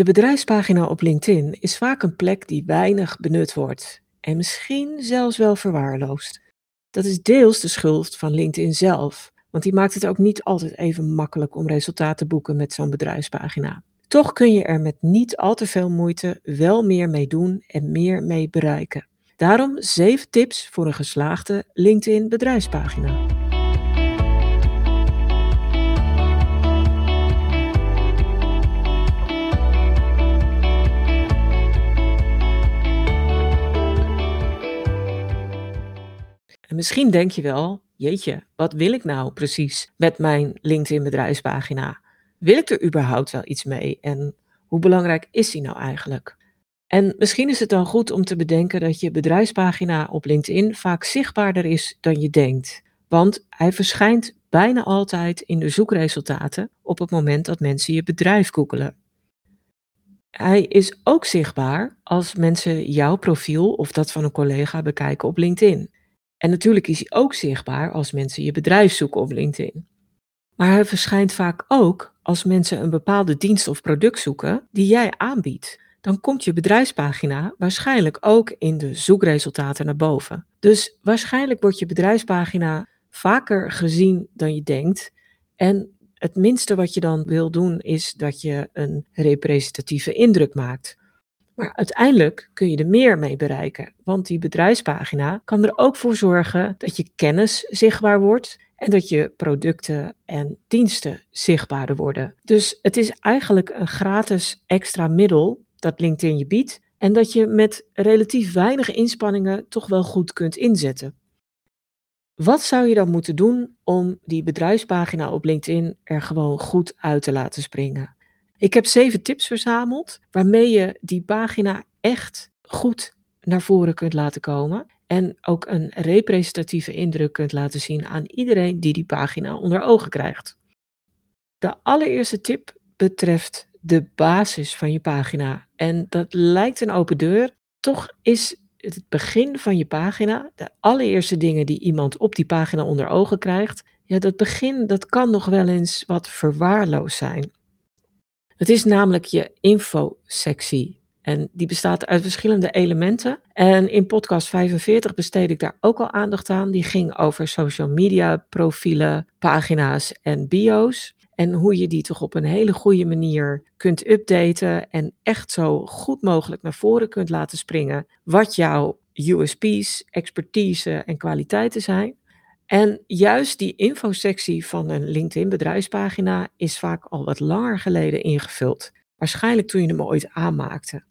De bedrijfspagina op LinkedIn is vaak een plek die weinig benut wordt en misschien zelfs wel verwaarloosd. Dat is deels de schuld van LinkedIn zelf, want die maakt het ook niet altijd even makkelijk om resultaten te boeken met zo'n bedrijfspagina. Toch kun je er met niet al te veel moeite wel meer mee doen en meer mee bereiken. Daarom 7 tips voor een geslaagde LinkedIn bedrijfspagina. Misschien denk je wel, jeetje, wat wil ik nou precies met mijn LinkedIn bedrijfspagina? Wil ik er überhaupt wel iets mee en hoe belangrijk is die nou eigenlijk? En misschien is het dan goed om te bedenken dat je bedrijfspagina op LinkedIn vaak zichtbaarder is dan je denkt. Want hij verschijnt bijna altijd in de zoekresultaten op het moment dat mensen je bedrijf googelen. Hij is ook zichtbaar als mensen jouw profiel of dat van een collega bekijken op LinkedIn. En natuurlijk is hij ook zichtbaar als mensen je bedrijf zoeken op LinkedIn. Maar hij verschijnt vaak ook als mensen een bepaalde dienst of product zoeken die jij aanbiedt. Dan komt je bedrijfspagina waarschijnlijk ook in de zoekresultaten naar boven. Dus waarschijnlijk wordt je bedrijfspagina vaker gezien dan je denkt. En het minste wat je dan wil doen is dat je een representatieve indruk maakt. Maar uiteindelijk kun je er meer mee bereiken, want die bedrijfspagina kan er ook voor zorgen dat je kennis zichtbaar wordt en dat je producten en diensten zichtbaarder worden. Dus het is eigenlijk een gratis extra middel dat LinkedIn je biedt en dat je met relatief weinig inspanningen toch wel goed kunt inzetten. Wat zou je dan moeten doen om die bedrijfspagina op LinkedIn er gewoon goed uit te laten springen? Ik heb zeven tips verzameld waarmee je die pagina echt goed naar voren kunt laten komen. En ook een representatieve indruk kunt laten zien aan iedereen die die pagina onder ogen krijgt. De allereerste tip betreft de basis van je pagina. En dat lijkt een open deur. Toch is het begin van je pagina, de allereerste dingen die iemand op die pagina onder ogen krijgt, ja, dat begin dat kan nog wel eens wat verwaarloosd zijn. Het is namelijk je infosectie. En die bestaat uit verschillende elementen. En in podcast 45 besteed ik daar ook al aandacht aan. Die ging over social media profielen, pagina's en bio's. En hoe je die toch op een hele goede manier kunt updaten en echt zo goed mogelijk naar voren kunt laten springen. Wat jouw USP's, expertise en kwaliteiten zijn. En juist die infosectie van een LinkedIn bedrijfspagina is vaak al wat langer geleden ingevuld. Waarschijnlijk toen je hem ooit aanmaakte.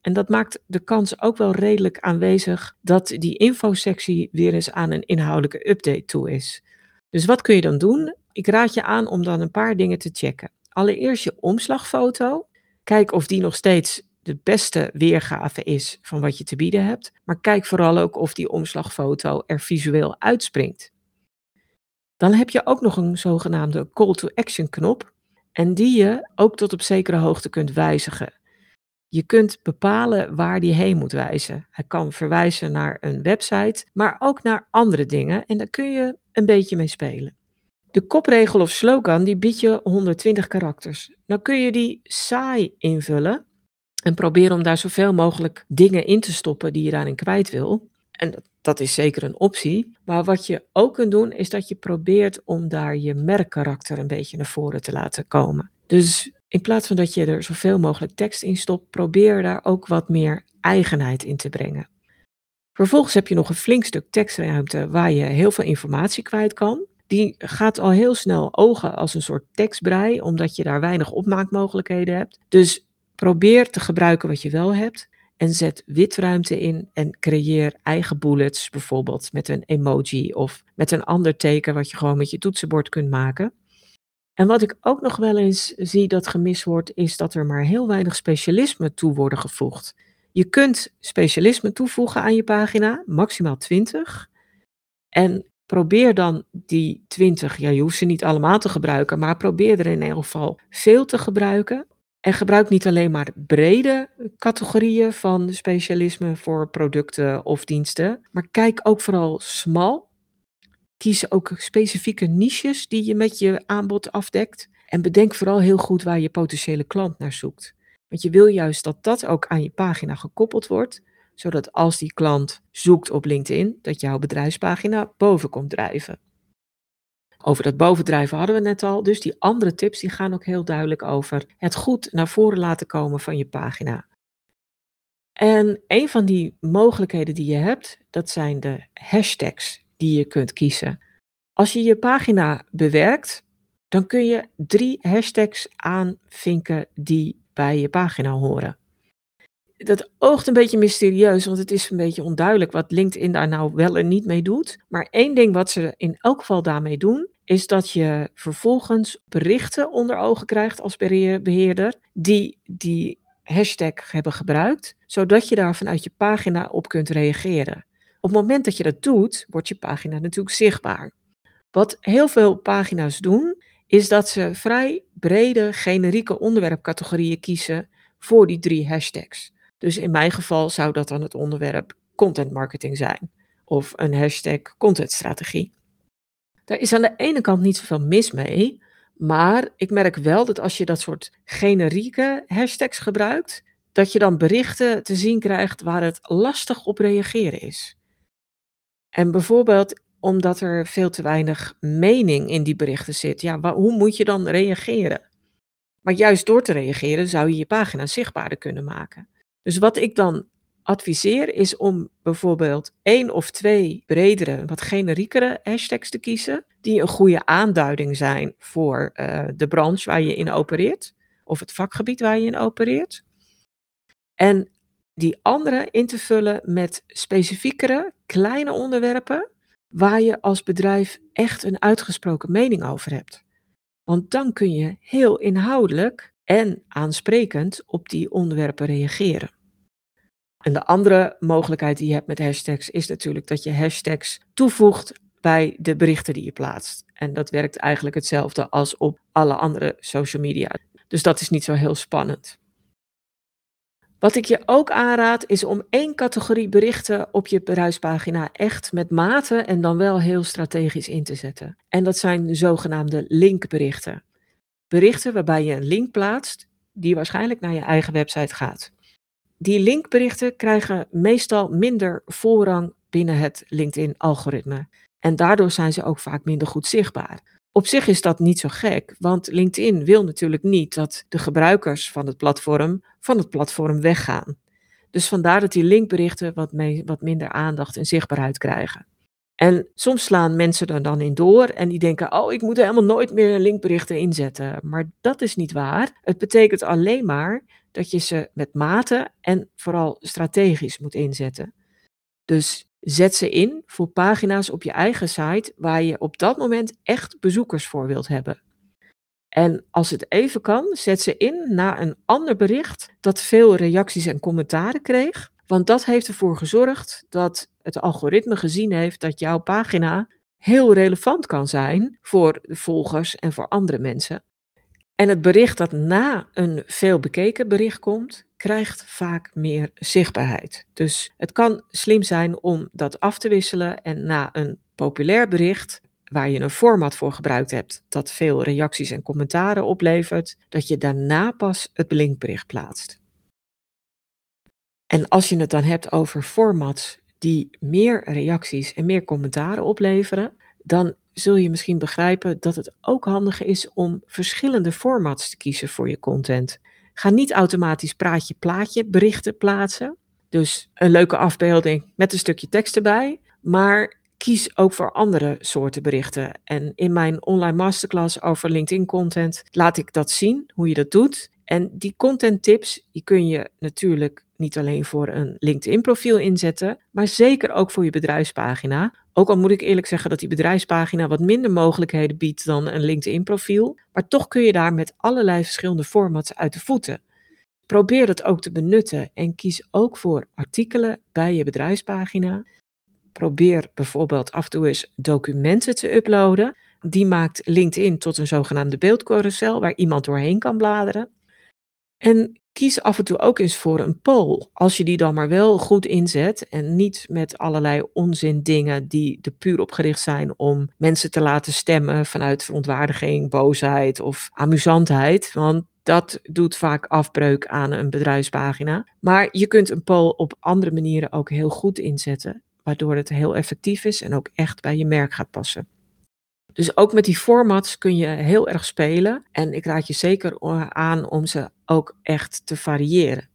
En dat maakt de kans ook wel redelijk aanwezig dat die infosectie weer eens aan een inhoudelijke update toe is. Dus wat kun je dan doen? Ik raad je aan om dan een paar dingen te checken. Allereerst je omslagfoto. Kijk of die nog steeds de beste weergave is van wat je te bieden hebt. Maar kijk vooral ook of die omslagfoto er visueel uitspringt. Dan heb je ook nog een zogenaamde call to action knop. En die je ook tot op zekere hoogte kunt wijzigen. Je kunt bepalen waar die heen moet wijzen. Hij kan verwijzen naar een website, maar ook naar andere dingen. En daar kun je een beetje mee spelen. De kopregel of slogan die biedt je 120 karakters. Dan kun je die saai invullen en probeer om daar zoveel mogelijk dingen in te stoppen die je daarin kwijt wil. En dat, is zeker een optie. Maar wat je ook kunt doen, is dat je probeert om daar je merkkarakter een beetje naar voren te laten komen. Dus in plaats van dat je er zoveel mogelijk tekst in stopt, probeer daar ook wat meer eigenheid in te brengen. Vervolgens heb je nog een flink stuk tekstruimte waar je heel veel informatie kwijt kan. Die gaat al heel snel ogen als een soort tekstbrei, omdat je daar weinig opmaakmogelijkheden hebt. Dus probeer te gebruiken wat je wel hebt en zet witruimte in en creëer eigen bullets, bijvoorbeeld met een emoji of met een ander teken wat je gewoon met je toetsenbord kunt maken. En wat ik ook nog wel eens zie dat gemist wordt, is dat er maar heel weinig specialismen toe worden gevoegd. Je kunt specialismen toevoegen aan je pagina, maximaal 20. En probeer dan die 20, ja, je hoeft ze niet allemaal te gebruiken, maar probeer er in ieder geval veel te gebruiken. En gebruik niet alleen maar brede categorieën van specialismen voor producten of diensten, maar kijk ook vooral smal. Kies ook specifieke niches die je met je aanbod afdekt. En bedenk vooral heel goed waar je potentiële klant naar zoekt. Want je wil juist dat dat ook aan je pagina gekoppeld wordt, zodat als die klant zoekt op LinkedIn, dat jouw bedrijfspagina boven komt drijven. Over dat bovendrijven hadden we net al, dus die andere tips die gaan ook heel duidelijk over het goed naar voren laten komen van je pagina. En een van die mogelijkheden die je hebt, dat zijn de hashtags die je kunt kiezen. Als je je pagina bewerkt, dan kun je drie hashtags aanvinken die bij je pagina horen. Dat oogt een beetje mysterieus, want het is een beetje onduidelijk wat LinkedIn daar nou wel en niet mee doet. Maar één ding wat ze in elk geval daarmee doen, is dat je vervolgens berichten onder ogen krijgt als beheerder die die hashtag hebben gebruikt, zodat je daar vanuit je pagina op kunt reageren. Op het moment dat je dat doet, wordt je pagina natuurlijk zichtbaar. Wat heel veel pagina's doen, is dat ze vrij brede generieke onderwerpcategorieën kiezen voor die drie hashtags. Dus in mijn geval zou dat dan het onderwerp content marketing zijn of een hashtag contentstrategie. Daar is aan de ene kant niet zoveel mis mee, maar ik merk wel dat als je dat soort generieke hashtags gebruikt, dat je dan berichten te zien krijgt waar het lastig op reageren is. En bijvoorbeeld omdat er veel te weinig mening in die berichten zit. Ja, hoe moet je dan reageren? Maar juist door te reageren zou je je pagina zichtbaarder kunnen maken. Dus wat ik dan adviseer is om bijvoorbeeld één of twee bredere, wat generiekere hashtags te kiezen, die een goede aanduiding zijn voor uh, de branche waar je in opereert, of het vakgebied waar je in opereert. En die andere in te vullen met specifiekere, kleine onderwerpen, waar je als bedrijf echt een uitgesproken mening over hebt. Want dan kun je heel inhoudelijk en aansprekend op die onderwerpen reageren. En de andere mogelijkheid die je hebt met hashtags is natuurlijk dat je hashtags toevoegt bij de berichten die je plaatst. En dat werkt eigenlijk hetzelfde als op alle andere social media. Dus dat is niet zo heel spannend. Wat ik je ook aanraad is om één categorie berichten op je bedrijfspagina echt met mate en dan wel heel strategisch in te zetten. En dat zijn de zogenaamde linkberichten. Berichten waarbij je een link plaatst die waarschijnlijk naar je eigen website gaat. Die linkberichten krijgen meestal minder voorrang binnen het LinkedIn-algoritme. En daardoor zijn ze ook vaak minder goed zichtbaar. Op zich is dat niet zo gek, want LinkedIn wil natuurlijk niet dat de gebruikers van het platform van het platform weggaan. Dus vandaar dat die linkberichten wat, wat minder aandacht en zichtbaarheid krijgen. En soms slaan mensen er dan in door en die denken: Oh, ik moet er helemaal nooit meer linkberichten inzetten. Maar dat is niet waar. Het betekent alleen maar dat je ze met mate en vooral strategisch moet inzetten. Dus Zet ze in voor pagina's op je eigen site waar je op dat moment echt bezoekers voor wilt hebben. En als het even kan, zet ze in na een ander bericht dat veel reacties en commentaren kreeg. Want dat heeft ervoor gezorgd dat het algoritme gezien heeft dat jouw pagina heel relevant kan zijn voor de volgers en voor andere mensen. En het bericht dat na een veel bekeken bericht komt, krijgt vaak meer zichtbaarheid. Dus het kan slim zijn om dat af te wisselen en na een populair bericht waar je een format voor gebruikt hebt dat veel reacties en commentaren oplevert, dat je daarna pas het blinkbericht plaatst. En als je het dan hebt over formats die meer reacties en meer commentaren opleveren, dan zul je misschien begrijpen dat het ook handig is om verschillende formats te kiezen voor je content. Ga niet automatisch praatje plaatje berichten plaatsen. Dus een leuke afbeelding met een stukje tekst erbij. Maar kies ook voor andere soorten berichten. En in mijn online masterclass over LinkedIn content laat ik dat zien, hoe je dat doet. En die content tips, die kun je natuurlijk niet alleen voor een LinkedIn profiel inzetten, maar zeker ook voor je bedrijfspagina. Ook al moet ik eerlijk zeggen dat die bedrijfspagina wat minder mogelijkheden biedt dan een LinkedIn profiel, maar toch kun je daar met allerlei verschillende formats uit de voeten. Probeer dat ook te benutten en kies ook voor artikelen bij je bedrijfspagina. Probeer bijvoorbeeld af en toe eens documenten te uploaden. Die maakt LinkedIn tot een zogenaamde beeldcarousel waar iemand doorheen kan bladeren. En kies af en toe ook eens voor een poll. Als je die dan maar wel goed inzet en niet met allerlei onzin dingen die er puur op gericht zijn om mensen te laten stemmen vanuit verontwaardiging, boosheid of amusantheid. Want dat doet vaak afbreuk aan een bedrijfspagina. Maar je kunt een poll op andere manieren ook heel goed inzetten, waardoor het heel effectief is en ook echt bij je merk gaat passen. Dus ook met die formats kun je heel erg spelen. En ik raad je zeker aan om ze ook echt te variëren.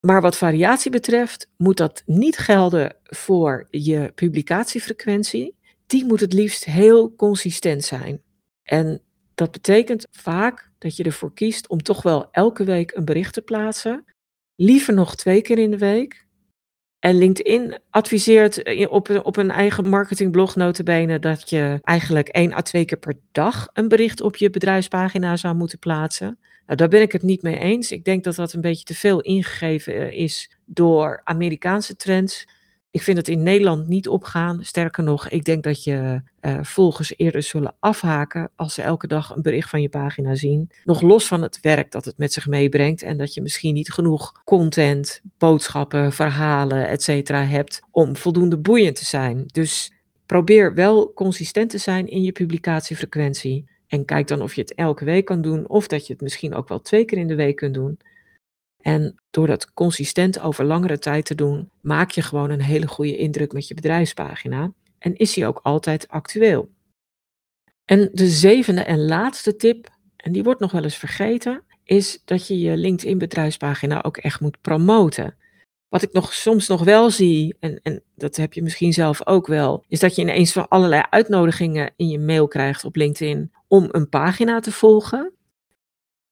Maar wat variatie betreft, moet dat niet gelden voor je publicatiefrequentie. Die moet het liefst heel consistent zijn. En dat betekent vaak dat je ervoor kiest om toch wel elke week een bericht te plaatsen. Liever nog twee keer in de week. En LinkedIn adviseert op, op een eigen marketingblog notabene dat je eigenlijk één à twee keer per dag een bericht op je bedrijfspagina zou moeten plaatsen. Nou, daar ben ik het niet mee eens. Ik denk dat dat een beetje te veel ingegeven eh, is door Amerikaanse trends. Ik vind het in Nederland niet opgaan. Sterker nog, ik denk dat je uh, volgers eerder zullen afhaken als ze elke dag een bericht van je pagina zien. Nog los van het werk dat het met zich meebrengt en dat je misschien niet genoeg content, boodschappen, verhalen, etc. hebt om voldoende boeiend te zijn. Dus probeer wel consistent te zijn in je publicatiefrequentie. En kijk dan of je het elke week kan doen, of dat je het misschien ook wel twee keer in de week kunt doen. En door dat consistent over langere tijd te doen, maak je gewoon een hele goede indruk met je bedrijfspagina. En is die ook altijd actueel. En de zevende en laatste tip, en die wordt nog wel eens vergeten, is dat je je LinkedIn bedrijfspagina ook echt moet promoten. Wat ik nog soms nog wel zie, en, en dat heb je misschien zelf ook wel, is dat je ineens van allerlei uitnodigingen in je mail krijgt op LinkedIn om een pagina te volgen.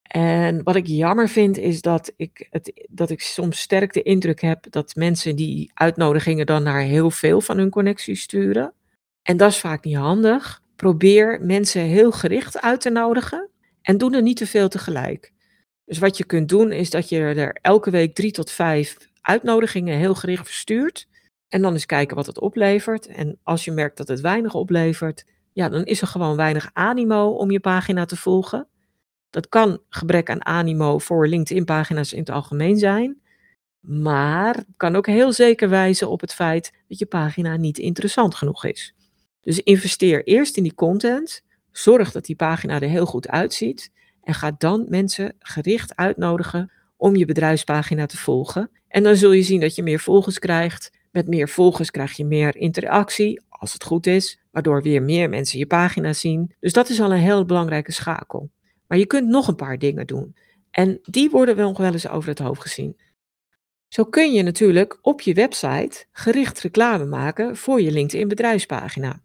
En wat ik jammer vind is dat ik, het, dat ik soms sterk de indruk heb dat mensen die uitnodigingen dan naar heel veel van hun connecties sturen. En dat is vaak niet handig. Probeer mensen heel gericht uit te nodigen en doe er niet te veel tegelijk. Dus wat je kunt doen is dat je er elke week drie tot vijf uitnodigingen heel gericht verstuurt. En dan eens kijken wat het oplevert. En als je merkt dat het weinig oplevert, ja, dan is er gewoon weinig animo om je pagina te volgen. Dat kan gebrek aan animo voor LinkedIn-pagina's in het algemeen zijn. Maar kan ook heel zeker wijzen op het feit dat je pagina niet interessant genoeg is. Dus investeer eerst in die content. Zorg dat die pagina er heel goed uitziet. En ga dan mensen gericht uitnodigen om je bedrijfspagina te volgen. En dan zul je zien dat je meer volgers krijgt. Met meer volgers krijg je meer interactie, als het goed is, waardoor weer meer mensen je pagina zien. Dus dat is al een heel belangrijke schakel. Maar je kunt nog een paar dingen doen. En die worden wel nog wel eens over het hoofd gezien. Zo kun je natuurlijk op je website gericht reclame maken voor je LinkedIn bedrijfspagina.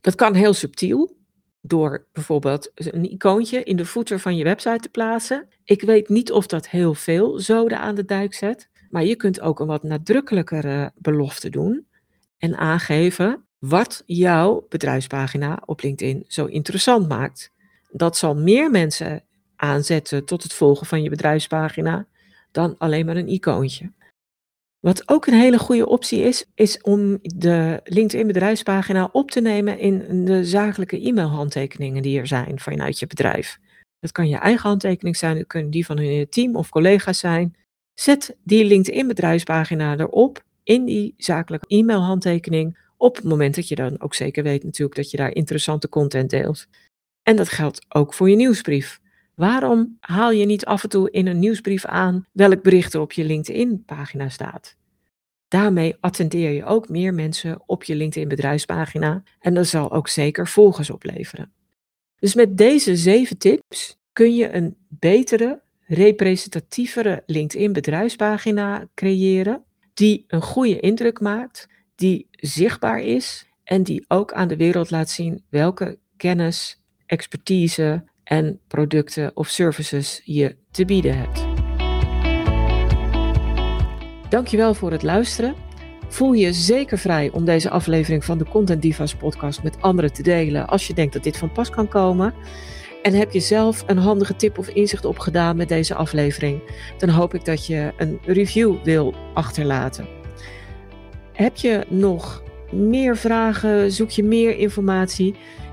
Dat kan heel subtiel, door bijvoorbeeld een icoontje in de footer van je website te plaatsen. Ik weet niet of dat heel veel zoden aan de dijk zet, maar je kunt ook een wat nadrukkelijkere belofte doen en aangeven wat jouw bedrijfspagina op LinkedIn zo interessant maakt. Dat zal meer mensen aanzetten tot het volgen van je bedrijfspagina dan alleen maar een icoontje. Wat ook een hele goede optie is, is om de LinkedIn bedrijfspagina op te nemen in de zakelijke e-mailhandtekeningen die er zijn vanuit je bedrijf. Dat kan je eigen handtekening zijn, dat kunnen die van hun team of collega's zijn. Zet die LinkedIn bedrijfspagina erop in die zakelijke e-mailhandtekening op het moment dat je dan ook zeker weet natuurlijk dat je daar interessante content deelt. En dat geldt ook voor je nieuwsbrief. Waarom haal je niet af en toe in een nieuwsbrief aan welk bericht er op je LinkedIn-pagina staat? Daarmee attendeer je ook meer mensen op je LinkedIn bedrijfspagina en dat zal ook zeker volgers opleveren. Dus met deze zeven tips kun je een betere, representatievere LinkedIn bedrijfspagina creëren, die een goede indruk maakt, die zichtbaar is en die ook aan de wereld laat zien welke kennis, expertise en producten of services je te bieden hebt. Dankjewel voor het luisteren. Voel je zeker vrij om deze aflevering van de Content Divas podcast met anderen te delen als je denkt dat dit van pas kan komen. En heb je zelf een handige tip of inzicht opgedaan met deze aflevering, dan hoop ik dat je een review wil achterlaten. Heb je nog meer vragen? Zoek je meer informatie?